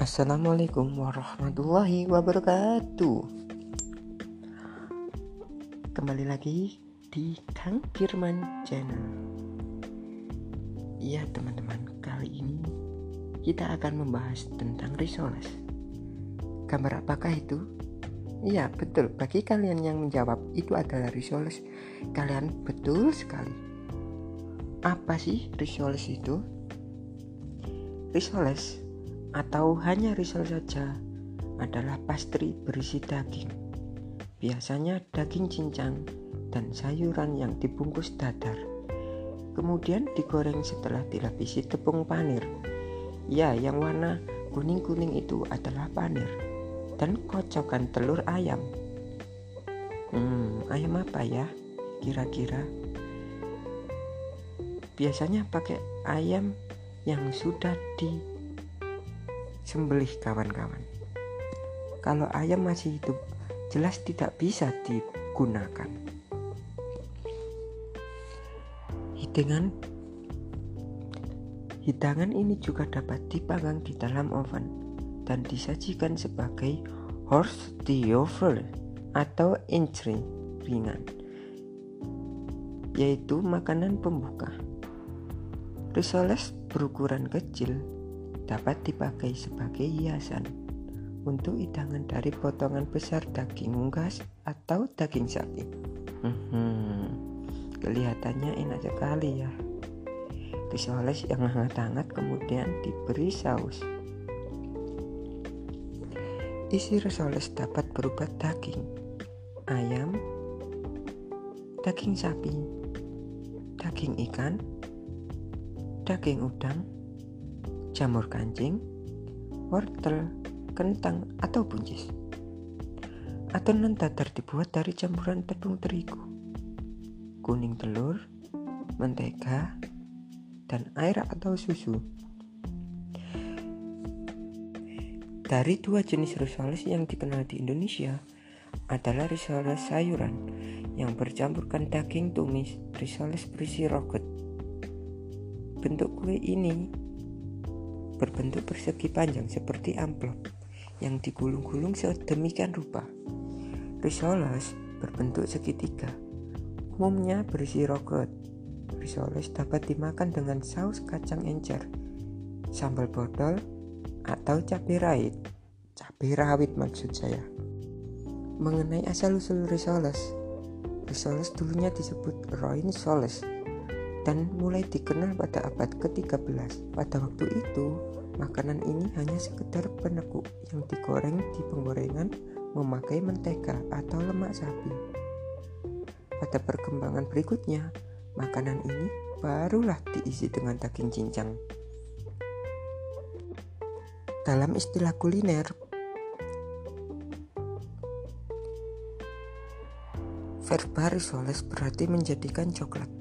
Assalamualaikum warahmatullahi wabarakatuh. Kembali lagi di Kang Firman Channel. Iya teman-teman kali ini kita akan membahas tentang risoles Gambar apakah itu? Iya betul. Bagi kalian yang menjawab itu adalah risoles Kalian betul sekali. Apa sih risoles itu? Risoles atau hanya risol saja adalah pastry berisi daging. Biasanya daging cincang dan sayuran yang dibungkus dadar. Kemudian digoreng setelah dilapisi tepung panir. Ya, yang warna kuning-kuning itu adalah panir. Dan kocokan telur ayam. Hmm, ayam apa ya? Kira-kira biasanya pakai ayam yang sudah di sembelih kawan-kawan. Kalau ayam masih hidup, jelas tidak bisa digunakan. Hidangan Hidangan ini juga dapat dipanggang di dalam oven dan disajikan sebagai horse diover atau entry ringan yaitu makanan pembuka. Risoles berukuran kecil dapat dipakai sebagai hiasan untuk hidangan dari potongan besar daging unggas atau daging sapi. Hmm, kelihatannya enak sekali ya. Risoles yang hangat-hangat kemudian diberi saus. Isi risoles dapat berupa daging, ayam, daging sapi, daging ikan, daging udang, jamur kancing, wortel, kentang, atau buncis. Adonan datar dibuat dari campuran tepung terigu, kuning telur, mentega, dan air atau susu. Dari dua jenis risoles yang dikenal di Indonesia adalah risoles sayuran yang bercampurkan daging tumis, risoles berisi roget. Bentuk kue ini berbentuk persegi panjang seperti amplop yang digulung-gulung sedemikian rupa. Risoles berbentuk segitiga, umumnya berisi rogot. Risoles dapat dimakan dengan saus kacang encer, sambal botol, atau cabai rawit. Cabai rawit maksud saya. Mengenai asal-usul risoles, risoles dulunya disebut roin soles dan mulai dikenal pada abad ke-13. Pada waktu itu, makanan ini hanya sekedar penekuk yang digoreng di penggorengan memakai mentega atau lemak sapi. Pada perkembangan berikutnya, makanan ini barulah diisi dengan daging cincang. Dalam istilah kuliner, verba risoles berarti menjadikan coklat.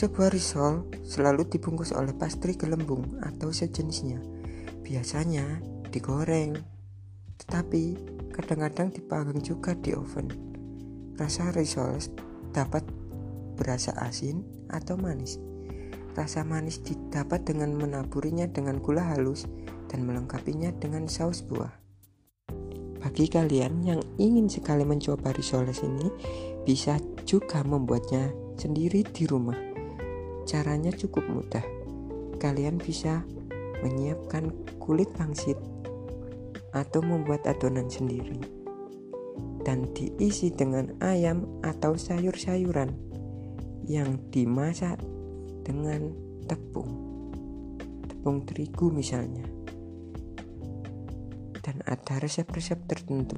Sebuah risol selalu dibungkus oleh pastry gelembung atau sejenisnya. Biasanya digoreng, tetapi kadang-kadang dipanggang juga di oven. Rasa risol dapat berasa asin atau manis. Rasa manis didapat dengan menaburinya dengan gula halus dan melengkapinya dengan saus buah. Bagi kalian yang ingin sekali mencoba risoles ini, bisa juga membuatnya sendiri di rumah. Caranya cukup mudah. Kalian bisa menyiapkan kulit pangsit atau membuat adonan sendiri dan diisi dengan ayam atau sayur-sayuran yang dimasak dengan tepung tepung terigu misalnya dan ada resep-resep tertentu